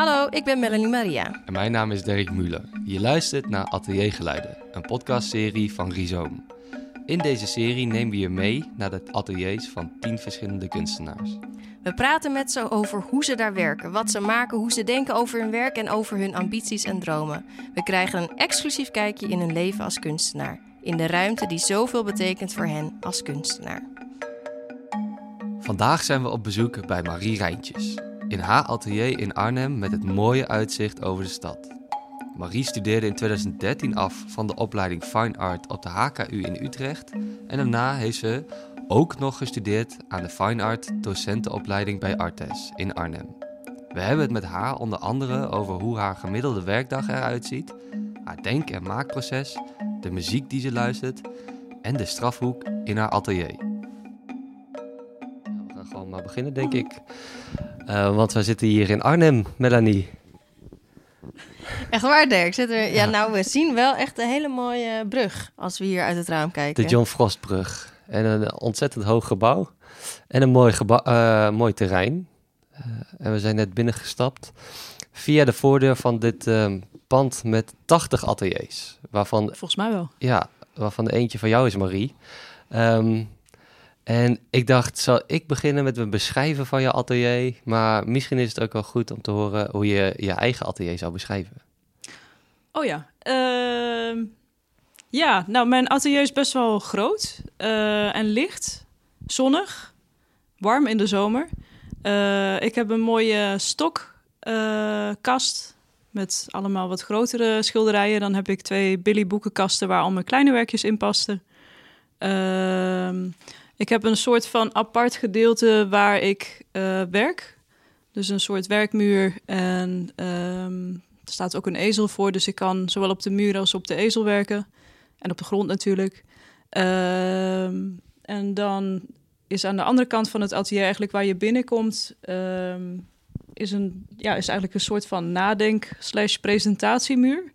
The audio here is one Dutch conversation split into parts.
Hallo, ik ben Melanie Maria. En mijn naam is Dirk Muller. Je luistert naar Ateliergeluiden, een podcastserie van Rhizoom. In deze serie nemen we je mee naar de ateliers van tien verschillende kunstenaars. We praten met ze over hoe ze daar werken, wat ze maken, hoe ze denken over hun werk en over hun ambities en dromen. We krijgen een exclusief kijkje in hun leven als kunstenaar, in de ruimte die zoveel betekent voor hen als kunstenaar. Vandaag zijn we op bezoek bij Marie Rijntjes, in haar atelier in Arnhem met het mooie uitzicht over de stad. Marie studeerde in 2013 af van de opleiding Fine Art op de HKU in Utrecht en daarna heeft ze ook nog gestudeerd aan de Fine Art docentenopleiding bij Artes in Arnhem. We hebben het met haar onder andere over hoe haar gemiddelde werkdag eruit ziet, haar denk- en maakproces, de muziek die ze luistert en de strafhoek in haar atelier. We maar beginnen, denk ik. Uh, want wij zitten hier in Arnhem, Melanie. Echt waar, Dirk? Zit er... Ja, nou, we zien wel echt een hele mooie brug als we hier uit het raam kijken. De John Frostbrug. En een ontzettend hoog gebouw. En een mooi, gebouw, uh, mooi terrein. Uh, en we zijn net binnengestapt via de voordeur van dit uh, pand met 80 ateliers. Waarvan, Volgens mij wel. Ja, waarvan de eentje van jou is, Marie. Um, en ik dacht, zal ik beginnen met een beschrijven van je atelier? Maar misschien is het ook wel goed om te horen hoe je je eigen atelier zou beschrijven. Oh ja. Uh, ja, nou, mijn atelier is best wel groot uh, en licht, zonnig, warm in de zomer. Uh, ik heb een mooie stokkast met allemaal wat grotere schilderijen. Dan heb ik twee Billy boekenkasten waar al mijn kleine werkjes in pasten. Uh, ik heb een soort van apart gedeelte waar ik uh, werk. Dus een soort werkmuur. En um, er staat ook een ezel voor. Dus ik kan zowel op de muur als op de ezel werken. En op de grond natuurlijk. Um, en dan is aan de andere kant van het atelier eigenlijk waar je binnenkomt... Um, is, een, ja, is eigenlijk een soort van nadenk-slash presentatiemuur.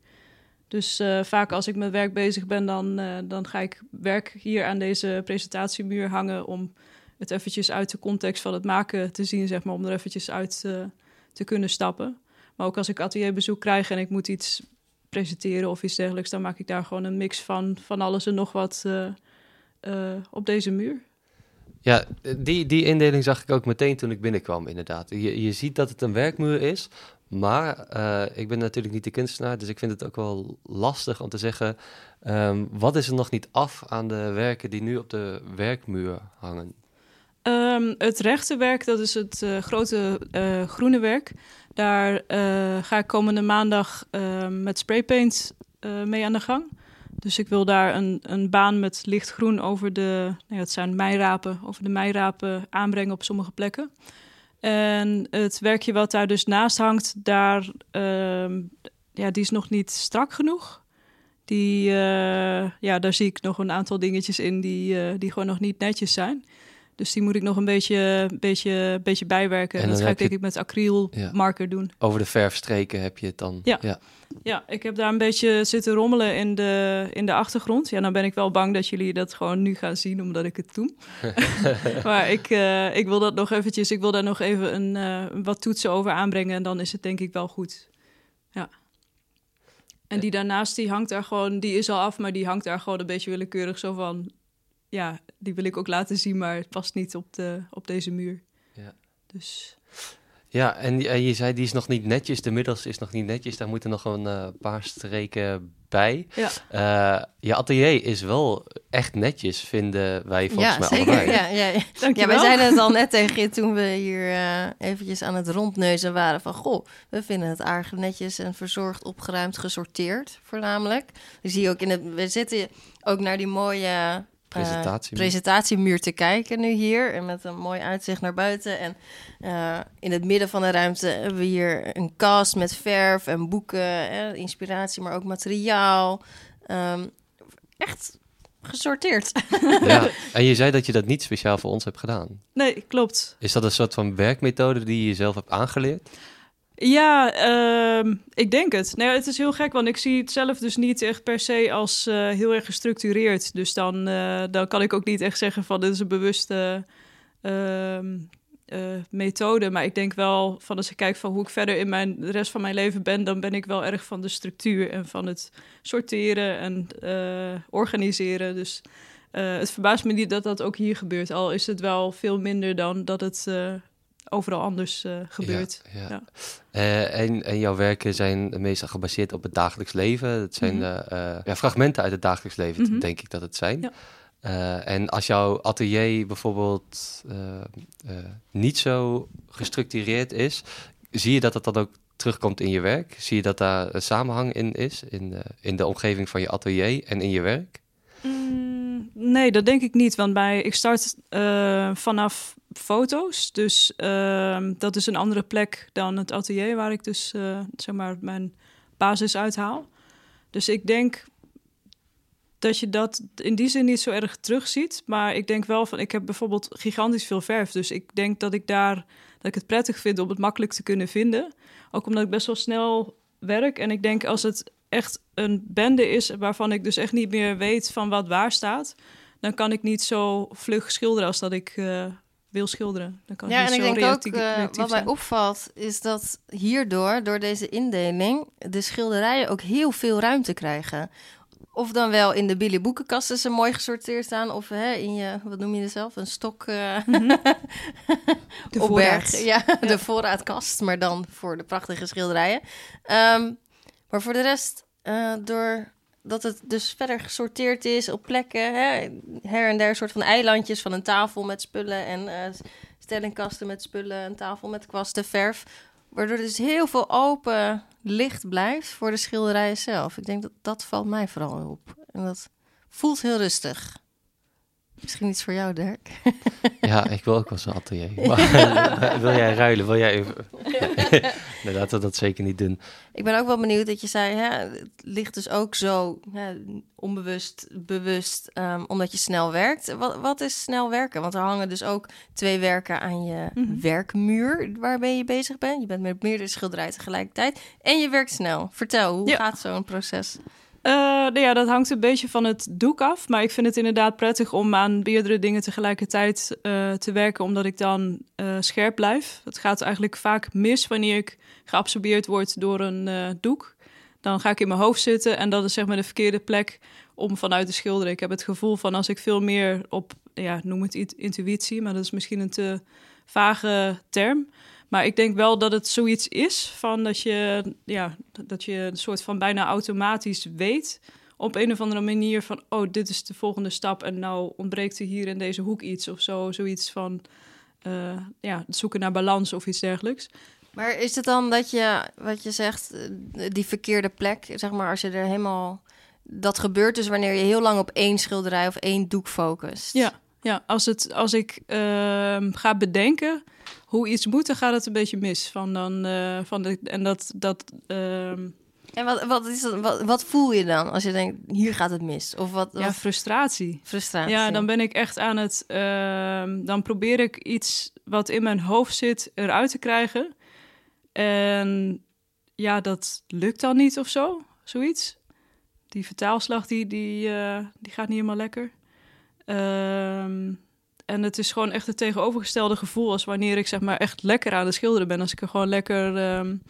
Dus uh, vaak als ik met werk bezig ben, dan, uh, dan ga ik werk hier aan deze presentatiemuur hangen om het eventjes uit de context van het maken te zien, zeg maar, om er eventjes uit uh, te kunnen stappen. Maar ook als ik atelierbezoek krijg en ik moet iets presenteren of iets dergelijks, dan maak ik daar gewoon een mix van, van alles en nog wat op deze muur. Ja, die, die indeling zag ik ook meteen toen ik binnenkwam, inderdaad. Je, je ziet dat het een werkmuur is, maar uh, ik ben natuurlijk niet de kunstenaar, dus ik vind het ook wel lastig om te zeggen... Um, wat is er nog niet af aan de werken die nu op de werkmuur hangen? Um, het rechte werk, dat is het uh, grote uh, groene werk. Daar ga ik komende maandag met spraypaint mee aan de gang. Dus ik wil daar een, een baan met lichtgroen over de, nou ja, zijn meirapen, over de meirapen aanbrengen op sommige plekken. En het werkje wat daar dus naast hangt, daar, uh, ja, die is nog niet strak genoeg. Die, uh, ja, daar zie ik nog een aantal dingetjes in die, uh, die gewoon nog niet netjes zijn. Dus die moet ik nog een beetje, beetje, beetje bijwerken. En dat ga ik denk ik met acrylmarker ja. doen. Over de verfstreken heb je het dan? Ja. ja. Ja, ik heb daar een beetje zitten rommelen in de, in de achtergrond. Ja, dan ben ik wel bang dat jullie dat gewoon nu gaan zien, omdat ik het doe. maar ik, uh, ik wil dat nog eventjes, ik wil daar nog even een, uh, wat toetsen over aanbrengen en dan is het denk ik wel goed. Ja. En die daarnaast, die hangt daar gewoon, die is al af, maar die hangt daar gewoon een beetje willekeurig zo van, ja, die wil ik ook laten zien, maar het past niet op, de, op deze muur. Ja. Dus... Ja, en, en je zei die is nog niet netjes, de middels is nog niet netjes, daar moeten nog een uh, paar streken bij. Ja. Uh, je atelier is wel echt netjes, vinden wij volgens ja, mij zeker. allebei. Ja, ja, ja. ja, wij zeiden het al net tegen je toen we hier uh, eventjes aan het rondneuzen waren van... goh, we vinden het aardig netjes en verzorgd, opgeruimd, gesorteerd voornamelijk. Dus zie ook in het... We zitten ook naar die mooie Presentatiemuur. Uh, presentatiemuur te kijken nu hier. En met een mooi uitzicht naar buiten. En uh, in het midden van de ruimte hebben we hier een kast met verf en boeken. Eh, inspiratie, maar ook materiaal. Um, echt gesorteerd. Ja, en je zei dat je dat niet speciaal voor ons hebt gedaan. Nee, klopt. Is dat een soort van werkmethode die je zelf hebt aangeleerd? Ja, uh, ik denk het. Nee, het is heel gek, want ik zie het zelf dus niet echt per se als uh, heel erg gestructureerd. Dus dan, uh, dan kan ik ook niet echt zeggen van dit is een bewuste, uh, eh, methode. Maar ik denk wel van als ik kijk van hoe ik verder in mijn, de rest van mijn leven ben, dan ben ik wel erg van de structuur en van het sorteren en eh, organiseren. Dus eh, het verbaast me niet dat dat ook hier gebeurt. Al is het wel veel minder dan dat het overal anders gebeurt. Ja, ja. en, en jouw werken zijn meestal gebaseerd op het dagelijks leven. Het zijn mm ja, fragmenten uit het dagelijks leven, mhm. denk ik dat het zijn. En als jouw atelier bijvoorbeeld niet zo gestructureerd is, zie je dat het dan ook terugkomt in je werk? Zie je dat daar een samenhang in is, in de, in de omgeving van je atelier en in je werk? Mm, nee, dat denk ik niet. Want bij, ik start vanaf foto's. Dus ehm, dat is een andere plek dan het atelier waar ik dus zeg maar mijn basis uithaal. Dus ik denk dat je dat in die zin niet zo erg terugziet. Maar ik denk wel van, ik heb bijvoorbeeld gigantisch veel verf. Dus ik denk dat ik daar, dat ik het prettig vind om het makkelijk te kunnen vinden. Ook omdat ik best wel snel werk. En ik denk als het echt een bende is waarvan ik dus echt niet meer weet van wat waar staat, dan kan ik niet zo vlug schilderen als dat ik uh, wil schilderen. Dan kan ja, en ik denk ook, uh, wat mij opvalt, is dat hierdoor, door deze indeling, de schilderijen ook heel veel ruimte krijgen. Of dan wel in de Billy boekenkasten ze mooi gesorteerd staan. Of hè, in je, wat noem je er zelf? Een stok uh, de voorraad. Ja, de voorraadkast. Maar dan voor de prachtige schilderijen. Ehm, maar voor de rest, uh, door dat het dus verder gesorteerd is op plekken. Hè, her en der soort van eilandjes van een tafel met spullen. En uh, stellingkasten met spullen. Een tafel met kwasten, verf. Waardoor dus heel veel open licht blijft voor de schilderijen zelf. Ik denk dat dat valt mij vooral op. En dat voelt heel rustig. Misschien iets voor jou, Dirk. Ja, ik wil ook wel zo'n atelier. Maar, wil jij ruilen? Wil jij even... nee, laten we dat zeker niet doen. Ik ben ook wel benieuwd dat je zei, hè, het ligt dus ook zo hè, onbewust, bewust, um, omdat je snel werkt. Wat, wat is snel werken? Want er hangen dus ook twee werken aan je mhm. werkmuur waarmee je bezig bent. Je bent met meerdere schilderijen tegelijkertijd en je werkt snel. Vertel, hoe gaat zo'n proces? Uh, nou ja, dat hangt een beetje van het doek af. Maar ik vind het inderdaad prettig om aan meerdere dingen tegelijkertijd uh, te werken, omdat ik dan uh, scherp blijf. Het gaat eigenlijk vaak mis wanneer ik geabsorbeerd word door een doek. Dan ga ik in mijn hoofd zitten en dat is zeg maar de verkeerde plek om vanuit te schilderen. Ik heb het gevoel van als ik veel meer op, ja, noem het intuïtie, maar dat is misschien een te vage term. Maar ik denk wel dat het zoiets is van dat je, ja, dat je een soort van bijna automatisch weet op een of andere manier van, oh, dit is de volgende stap en nou ontbreekt er hier in deze hoek iets of zo, zoiets van, uh, ja, zoeken naar balans of iets dergelijks. Maar is het dan dat je, wat je zegt, eh, die verkeerde plek, zeg maar, als je er helemaal, dat gebeurt dus wanneer je heel lang op één schilderij of één doek focust? Ja, ja als, het, als ik uh, ga bedenken hoe iets moet, dan gaat het een beetje mis. Van dan, uh, van de, en dat. dat uh... En wat, wat, is dat, wat, wat, voel je dan als je denkt, hier gaat het mis? Of wat, Ja, frustratie. Frustratie. Ja, dan ben ik echt aan het... Uh, dan probeer ik iets wat in mijn hoofd zit eruit te krijgen. En ja, dat lukt dan niet of zo, zoiets. Die vertaalslag, die, die, uh, die gaat niet helemaal lekker. Ehm, en het is gewoon echt het tegenovergestelde gevoel als wanneer ik zeg maar echt lekker aan het schilderen ben. Als ik er gewoon lekker um,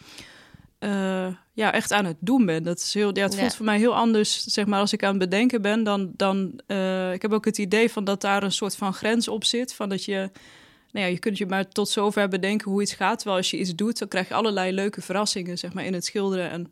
uh, ja, echt aan het doen ben. Dat is heel, ja, het voelt voor mij heel anders, zeg maar, als ik aan het bedenken ben. Dan, dan uh, ik heb ook het idee van dat daar een soort van grens op zit. Van dat je, nou ja, je kunt je maar tot zover bedenken hoe iets gaat. Terwijl als je iets doet, dan krijg je allerlei leuke verrassingen, zeg maar, in het schilderen. En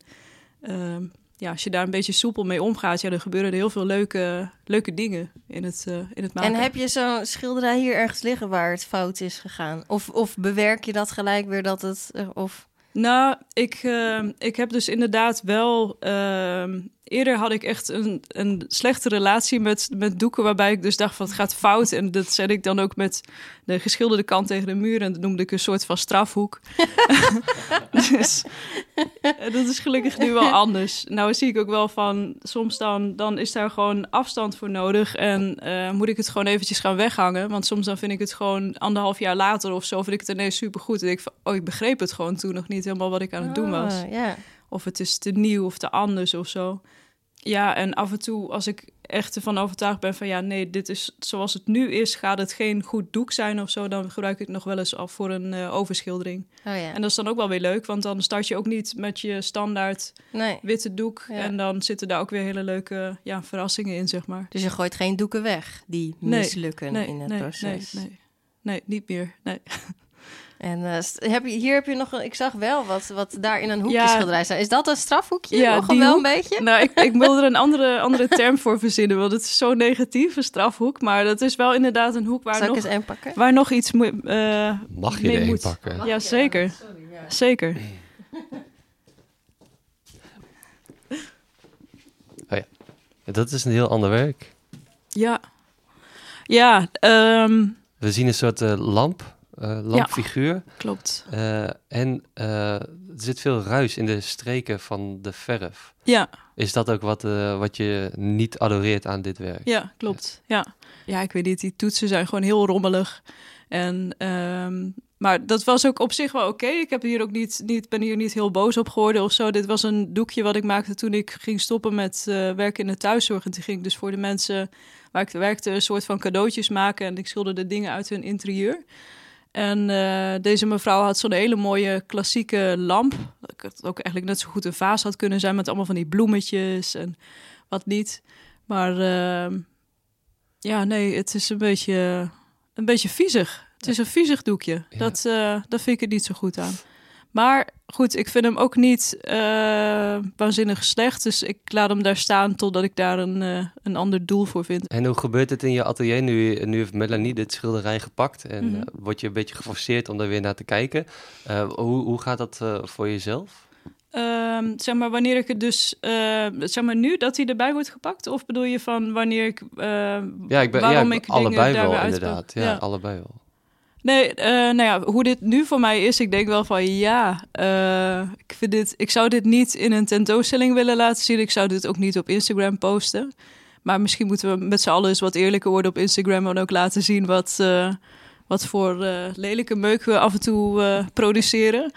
uh, ja, als je daar een beetje soepel mee omgaat, ja, dan gebeuren er heel veel leuke, leuke dingen in het, uh, in het maken. En heb je zo'n schilderij hier ergens liggen waar het fout is gegaan? Of, of bewerk je dat gelijk weer dat het... Uh, of... Nou, ik, uh, ik heb dus inderdaad wel ehm, eerder had ik echt een, een slechte relatie met, met doeken, waarbij ik dus dacht van het gaat fout. En dat zet ik dan ook met de geschilderde kant tegen de muur en dat noemde ik een soort van strafhoek. dus dat is gelukkig nu wel anders. Nou zie ik ook wel van, soms dan, dan is daar gewoon afstand voor nodig en uh, moet ik het gewoon eventjes gaan weghangen. Want soms dan vind ik het gewoon anderhalf jaar later of zo, vind ik het ineens supergoed. En denk ik van, oh, ik begreep het gewoon toen nog niet helemaal wat ik aan het doen was. Oh, yeah. Of het is te nieuw of te anders of zo. Ja, en af en toe als ik echt ervan overtuigd ben van ja, nee, dit is zoals het nu is, gaat het geen goed doek zijn of zo, dan gebruik ik het nog wel eens af voor een eh, overschildering. Oh ja. En dat is dan ook wel weer leuk, want dan start je ook niet met je standaard Nee. witte doek. Ja. En dan zitten daar ook weer hele leuke ja, verrassingen in, zeg maar. Dus je gooit geen doeken weg die mislukken Nee, in het nee, proces. nee, nee. Nee, niet meer. Nee. En eh, heb je, hier heb je nog een, ik zag wel wat, wat daar in een hoekje Ja. schilderij. Is dat een strafhoekje? Ja, nog wel hoek. een beetje? Nou, ik, ik wil er een andere, andere term voor verzinnen, want het is zo negatief, een strafhoek. Maar dat is wel inderdaad een hoek waar, Zal ik nog, eens één pakken? waar nog iets moet. eh, Mag je er moet. pakken? Ja, zeker. Zeker. Dat is een heel ander werk. Ja. Ja, ehm, We zien een soort eh, lamp, eh, lampfiguur. klopt. Eh, en eh, er zit veel ruis in de streken van de verf. Ja, Is dat ook wat, wat je niet adoreert aan dit werk? ja, klopt. Ja. ja, ik weet niet, die toetsen zijn gewoon heel rommelig. En, ehm, maar dat was ook op zich wel oké. Ik heb hier ook niet, niet, ben hier niet heel boos op geworden of zo. Dit was een doekje wat ik maakte toen ik ging stoppen met eh, werken in de thuiszorg. En toen ging ik dus voor de mensen waar ik werkte een soort van cadeautjes maken. En ik schilderde dingen uit hun interieur. En eh, deze mevrouw had zo'n hele mooie klassieke lamp. Ik had ook eigenlijk net zo goed een vaas had kunnen zijn met allemaal van die bloemetjes en wat niet. Maar ehm, ja, nee, het is een beetje, een beetje viezig. Het is een viezig doekje. Ja. Dat, eh dat vind ik er niet zo goed aan. Maar goed, ik vind hem ook niet eh, waanzinnig slecht. Dus ik laat hem daar staan totdat ik daar een, eh, een ander doel voor vind. En hoe gebeurt het in je atelier? Nu, nu heeft Melanie dit schilderij gepakt en eh, word je een beetje geforceerd om daar weer naar te kijken. Hoe, hoe gaat dat voor jezelf? Ehm, zeg maar, wanneer ik het dus... zeg maar nu dat hij erbij wordt gepakt? Of bedoel je van wanneer ik... Ja, ik ben waarom ja, ik allebei wel inderdaad. Ja, Ja. allebei wel. Nee, eh, nou ja, hoe dit nu voor mij is, ik denk wel van ja, eh, ik, vind dit, ik zou dit niet in een tentoonstelling willen laten zien. Ik zou dit ook niet op Instagram posten. Maar misschien moeten we met z'n allen eens wat eerlijker worden op Instagram en ook laten zien wat, eh, wat voor lelijke meuk we af en toe produceren.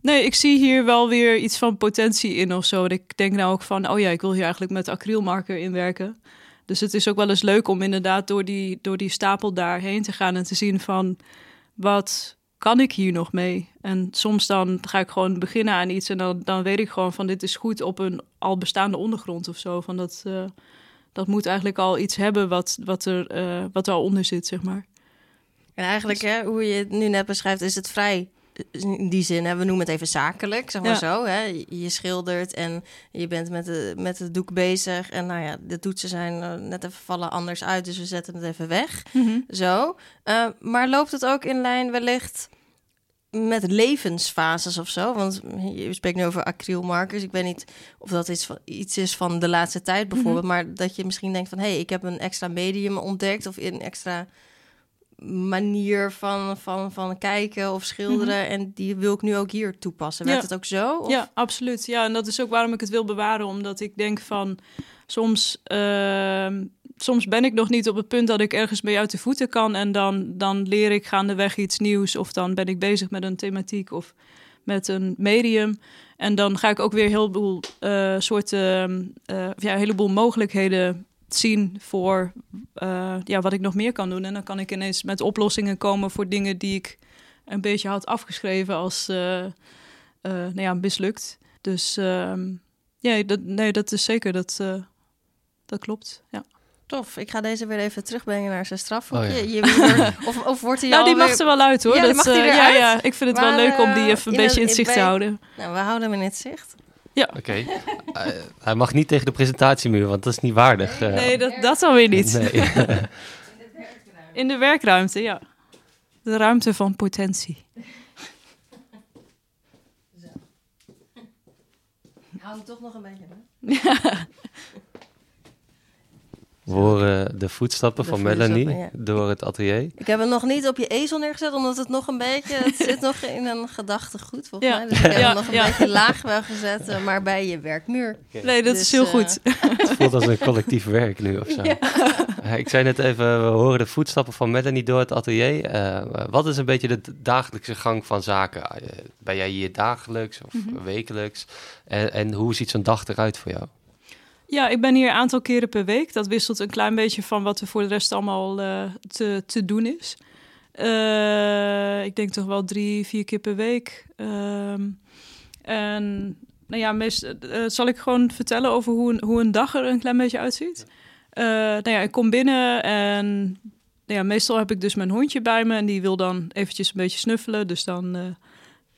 Nee, ik zie hier wel weer iets van potentie in of zo. Ik denk nou ook van, oh ja, ik wil hier eigenlijk met acrylmarker in werken. Dus het is ook wel eens leuk om inderdaad door die, door die stapel daarheen te gaan en te zien van wat kan ik hier nog mee? En soms dan ga ik gewoon beginnen aan iets en dan, dan weet ik gewoon van dit is goed op een al bestaande ondergrond of zo. Van dat, eh, dat moet eigenlijk al iets hebben wat, wat, er, eh, wat er al onder zit, zeg maar. En eigenlijk, hè, hoe je het nu net beschrijft, is het vrij in die zin. Hè, we noemen het even zakelijk, zeg maar Ja. zo. Hè. Je- schildert en je bent met, de, met het doek bezig. En nou ja, de toetsen zijn eh, net even vallen anders uit, dus we zetten het even weg. Zo. Eh, maar loopt het ook in lijn wellicht met levensfases of zo? Want je spreekt nu over acrylmarkers. Ik weet niet of dat iets, van, iets is van de laatste tijd bijvoorbeeld. Maar dat je misschien denkt van... hé, hey, ik heb een extra medium ontdekt... of een extra manier van, van, van kijken of schilderen... en die wil ik nu ook hier toepassen. Werkt Ja. het ook zo? Of? Ja, absoluut. Ja, en dat is ook waarom ik het wil bewaren. Omdat ik denk van soms, ehm, soms ben ik nog niet op het punt dat ik ergens mee uit de voeten kan. En dan, dan leer ik gaandeweg iets nieuws. Of dan ben ik bezig met een thematiek of met een medium. En dan ga ik ook weer heel veel eh, soorten, eh, ja, een heleboel mogelijkheden zien voor eh, ja, wat ik nog meer kan doen. En dan kan ik ineens met oplossingen komen voor dingen die ik een beetje had afgeschreven als eh, eh, nou ja, mislukt. Dus ehm, ja, dat, nee, dat is zeker, dat, eh, dat klopt. Ja. Tof. Ik ga deze weer even terugbrengen naar zijn strafhoekje. Oh ja. Je weer- of, of wordt hij Nou, die mag er wel uit hoor. Ja, dat, mag die eh, eruit? ja, ja, ik vind het Maar, wel leuk om die even een beetje in het zicht bij- te houden. Nou, we houden hem in het zicht. Oké. Eh, hij mag niet tegen de presentatiemuur, want dat is niet waardig. eh. Nee, dat, dat dan weer niet. Nee. In de werkruimte, ja. De ruimte van potentie. Hou hem toch nog een beetje. Hè? We horen de voetstappen De van voetstappen, Melanie ja. door het atelier. Ik heb hem nog niet op je ezel neergezet, omdat het nog een beetje... Het zit nog in een gedachtegoed, volgens Ja. mij. Dus ik heb Ja, hem nog een ja. beetje laag wel gezet, eh, maar bij je werkmuur. Nee, dat Dus, is heel eh, goed. Het voelt als een collectief werk nu of zo. Eh, Ik zei net even, we horen de voetstappen van Melanie door het atelier. Eh, wat is een beetje de dagelijkse gang van zaken? Eh, ben jij hier dagelijks of Mhm. wekelijks? En, en hoe ziet zo'n dag eruit voor jou? Ja, ik ben hier een aantal keren per week. Dat wisselt een klein beetje van wat er voor de rest allemaal uh, te, te doen is. Uh, ik denk toch wel drie, vier keer per week. Uh, en nou ja, meest, uh, zal ik gewoon vertellen over hoe een, hoe een dag er een klein beetje uitziet. nou ja, ik kom binnen en nou ja, meestal heb ik dus mijn hondje bij me en die wil dan eventjes een beetje snuffelen. Dus dan,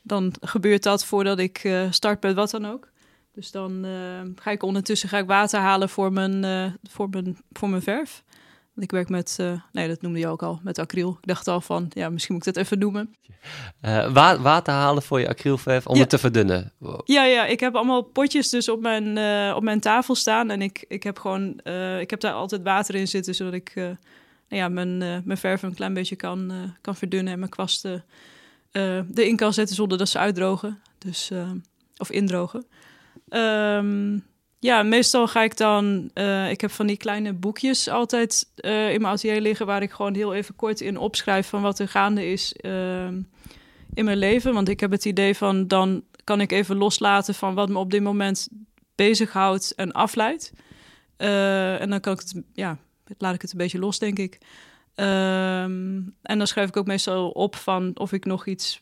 dan gebeurt dat voordat ik start met wat dan ook. Dus dan uh, ga ik ondertussen ga ik water halen voor mijn, uh, voor mijn, voor mijn verf. Ik werk met, uh, nee, dat noemde je ook al, met acryl. Ik dacht al van, ja, misschien moet ik dat even noemen. Wa water halen voor je acrylverf om het te verdunnen? Wow. Ja, ja, ik heb allemaal potjes dus op mijn, op mijn tafel staan. En ik, ik heb gewoon, ik heb daar altijd water in zitten, zodat ik nou ja, mijn, mijn verf een klein beetje kan, kan verdunnen. En mijn kwasten erin kan zetten zonder dat ze uitdrogen. Dus, of indrogen. Um, ja, meestal ga ik dan. Uh, ik heb van die kleine boekjes altijd uh, in mijn atelier liggen. waar ik gewoon heel even kort in opschrijf. van wat er gaande is uh, in mijn leven. Want ik heb het idee van. dan kan ik even loslaten van wat me op dit moment bezighoudt en afleidt. Uh, en dan kan ik het. Ja, laat ik het een beetje los, denk ik. Um, en dan schrijf ik ook meestal op van of ik nog iets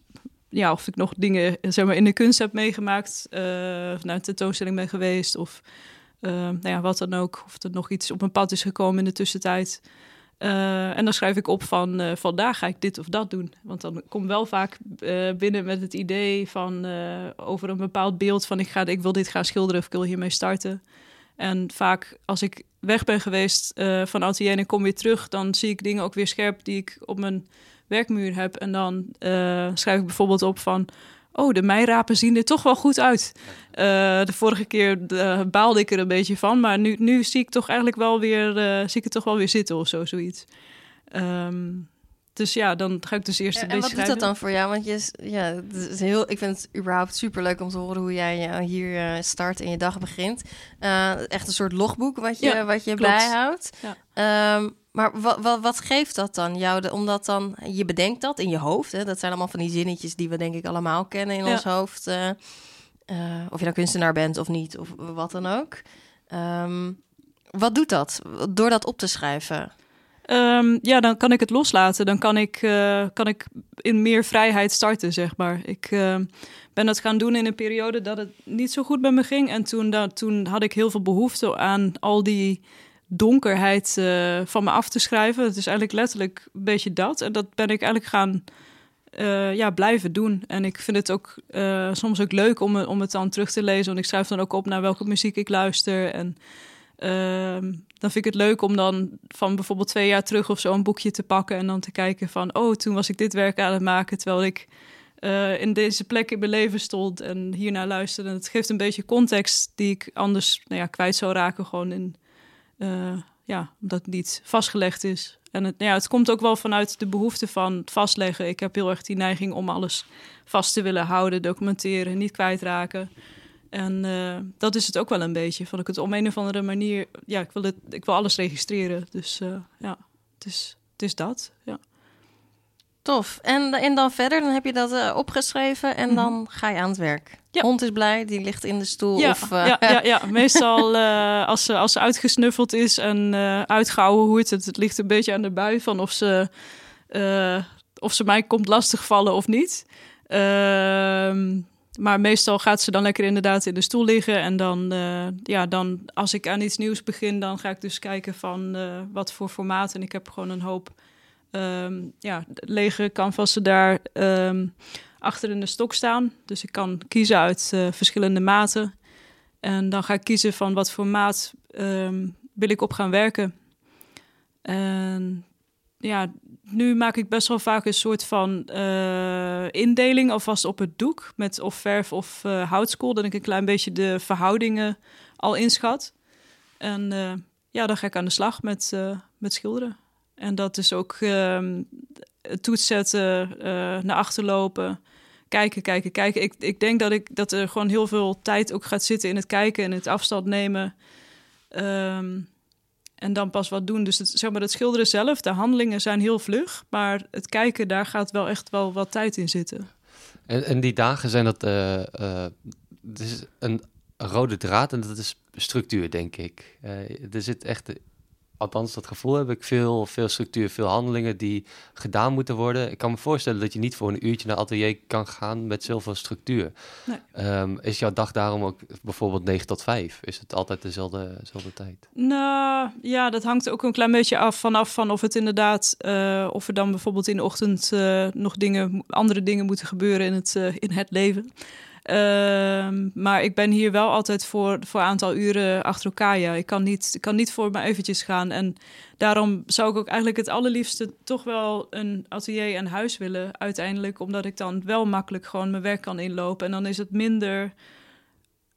ja, of ik nog dingen zeg maar, in de kunst heb meegemaakt, uh, naar een tentoonstelling ben geweest of uh, nou ja, wat dan ook. Of er nog iets op mijn pad is gekomen in de tussentijd. Uh, en dan schrijf ik op van vandaag ga ik dit of dat doen. Want dan kom wel vaak binnen met het idee van over een bepaald beeld van ik, ga, ik wil dit gaan schilderen of ik wil hiermee starten. En vaak als ik weg ben geweest van atelier en kom weer terug, dan zie ik dingen ook weer scherp die ik op mijn werkmuur heb. En dan uh, schrijf ik bijvoorbeeld op van... Oh, de meirapen zien er toch wel goed uit. Uh, de vorige keer uh, baalde ik er een beetje van. Maar nu, nu zie ik toch eigenlijk wel weer... zie ik het toch wel weer zitten of zo, zoiets. Um, dus ja, dan ga ik dus eerst een en, beetje En wat doet dat dan voor jou? Want je, ja, het is heel, ik vind het überhaupt super leuk om te horen hoe jij hier start en je dag begint. echt een soort logboek wat je, ja, wat je bijhoudt. Ja. Um, maar wat, wat, wat, geeft dat dan jou? Omdat dan, je bedenkt dat in je hoofd. Hè? Dat zijn allemaal van die zinnetjes die we denk ik allemaal kennen in ons hoofd. Uh, uh, of je nou kunstenaar bent of niet, of wat dan ook. Um, wat doet dat, door dat op te schrijven? Um, ja, dan kan ik het loslaten. Dan kan ik, uh, kan ik in meer vrijheid starten, zeg maar. Ik ben dat gaan doen in een periode dat het niet zo goed met me ging. En toen, dat, toen had ik heel veel behoefte aan al die donkerheid uh, van me af te schrijven. Het is eigenlijk letterlijk een beetje dat. En dat ben ik eigenlijk gaan uh, ja, blijven doen. En ik vind het ook uh, soms ook leuk om, om het dan terug te lezen. Want ik schrijf dan ook op naar welke muziek ik luister. En ehm, dan vind ik het leuk om dan van bijvoorbeeld twee jaar terug of zo een boekje te pakken. En dan te kijken van, oh, toen was ik dit werk aan het maken. Terwijl ik in deze plek in mijn leven stond en hiernaar luisterde. Het geeft een beetje context die ik anders nou ja, kwijt zou raken gewoon in uh, ja, omdat het niet vastgelegd is. En het, ja, het komt ook wel vanuit de behoefte van vastleggen. Ik heb heel erg die neiging om alles vast te willen houden, documenteren, niet kwijtraken. En uh, dat is het ook wel een beetje. Van ik het op een of andere manier, ja, ik wil, het, ik wil alles registreren. Dus uh, ja, het is, het is dat. Ja. Tof. En, en dan verder, dan heb je dat uh, opgeschreven en mm -hmm. dan ga je aan het werk. Ja. Hond is blij, die ligt in de stoel. Ja, of, uh... ja, ja, ja, meestal uh, als, ze, als ze uitgesnuffeld is en uitgehouden hoort, het, het ligt een beetje aan de bui van of ze, of ze mij komt lastigvallen of niet. Ehm, maar meestal gaat ze dan lekker inderdaad in de stoel liggen. En dan, ja, dan als ik aan iets nieuws begin, dan ga ik dus kijken van wat voor formaat. En ik heb gewoon een hoop um, ja, lege canvassen daar um, achter in de stok staan. Dus ik kan kiezen uit uh, verschillende maten. En dan ga ik kiezen van wat voor maat um, wil ik op gaan werken. En ja, nu maak ik best wel vaak een soort van uh, indeling alvast op het doek. Met of verf of uh, houtskool. Dat ik een klein beetje de verhoudingen al inschat. En ja, dan ga ik aan de slag met, met schilderen. En dat is ook uh, toets zetten, uh, naar achter lopen, kijken, kijken, kijken. Ik, ik denk dat, ik, dat er gewoon heel veel tijd ook gaat zitten in het kijken en het afstand nemen. Um, en dan pas wat doen. Dus het, zeg maar, het schilderen zelf, de handelingen zijn heel vlug. Maar het kijken, daar gaat wel echt wel wat tijd in zitten. En, en die dagen zijn dat... Uh, is een rode draad en dat is structuur, denk ik. Uh, er zit echt althans dat gevoel heb ik, veel, veel structuur, veel handelingen die gedaan moeten worden. Ik kan me voorstellen dat je niet voor een uurtje naar atelier kan gaan met zoveel structuur. Nee. Ehm, is jouw dag daarom ook bijvoorbeeld 9 tot 5? Is het altijd dezelfde, dezelfde tijd? Nou ja, dat hangt ook een klein beetje af vanaf van of het inderdaad, uh, of er dan bijvoorbeeld in de ochtend uh, nog dingen, andere dingen moeten gebeuren in het, uh, in het leven. Ehm, maar ik ben hier wel altijd voor, voor een aantal uren achter elkaar. Ja. Ik, kan niet, ik kan niet voor me eventjes gaan. En daarom zou ik ook eigenlijk het allerliefste toch wel een atelier en huis willen uiteindelijk. Omdat ik dan wel makkelijk gewoon mijn werk kan inlopen. En dan is het minder,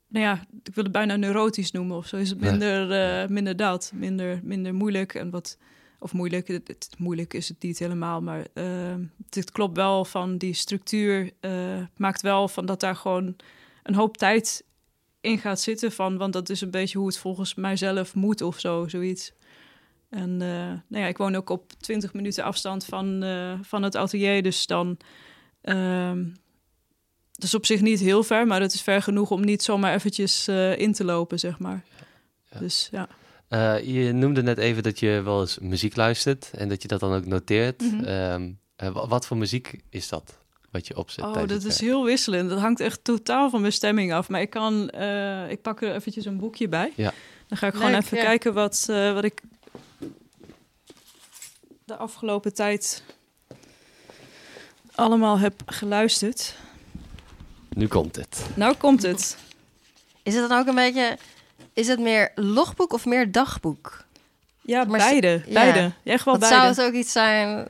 nou ja, ik wil het bijna neurotisch noemen of zo. Is het minder, uh, minder dat, minder, minder moeilijk en wat of moeilijk, het, moeilijk is het niet helemaal, maar uh, het klopt wel van die structuur, uh, maakt wel van dat daar gewoon een hoop tijd in gaat zitten van, want dat is een beetje hoe het volgens mijzelf moet of zo, zoiets. En uh, nou ja, ik woon ook op 20 minuten afstand van, van het atelier, dus dan. Ehm, dat is op zich niet heel ver, maar het is ver genoeg om niet zomaar eventjes in te lopen, zeg maar. Ja. Dus ja. Uh, je noemde net even dat je wel eens muziek luistert en dat je dat dan ook noteert. Mm -hmm. uh, wat voor muziek is dat? Wat je opzet. Oh, dat is heel wisselend. Dat hangt echt totaal van mijn stemming af. Maar ik kan, uh, ik pak er eventjes een boekje bij. Ja. Dan ga ik gewoon even kijken wat, wat ik de afgelopen tijd allemaal heb geluisterd. Nu komt het. Nou komt het. Is het dan ook een beetje is het meer logboek of meer dagboek? Ja, beide. beide. Echt wel beide. Zou het ook iets zijn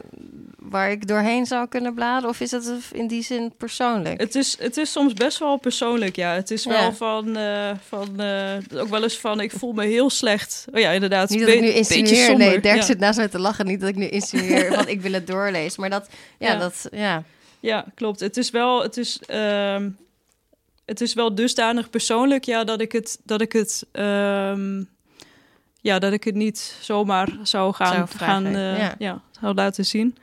waar ik doorheen zou kunnen bladeren? Of is het in die zin persoonlijk? Het is, het is soms best wel persoonlijk, ja. Het is wel van, uh, van uh, ook wel eens van, ik voel me heel slecht. Oh ja, inderdaad. Niet dat ik nu insinueer, nee, Dirk zit naast me te lachen. Niet dat ik nu insinueer, want ik wil het doorlezen. Maar dat, ja, ja. dat, ja. Ja, klopt. Het is wel, het is... Uh, het is wel dusdanig persoonlijk, ja, dat ik het, dat ik het, um, ja, dat ik het niet zomaar zou gaan, zou gaan uh, ja. ja. zou laten zien.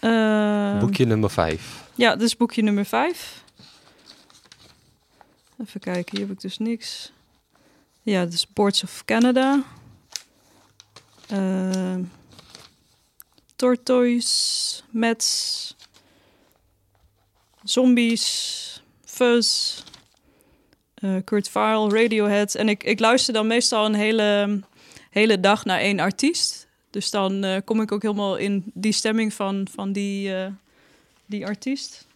Uh, boekje nummer 5. Ja, is boekje nummer 5. Even kijken, hier heb ik dus niks. Ja, is Boards of Canada. Uh, tortoise, Mets, zombies, Fuzz, uh, Kurt Farrell, Radiohead. En ik, ik luister dan meestal een hele, hele dag naar één artiest. Dus dan uh, kom ik ook helemaal in die stemming van, van die, uh, die artiest.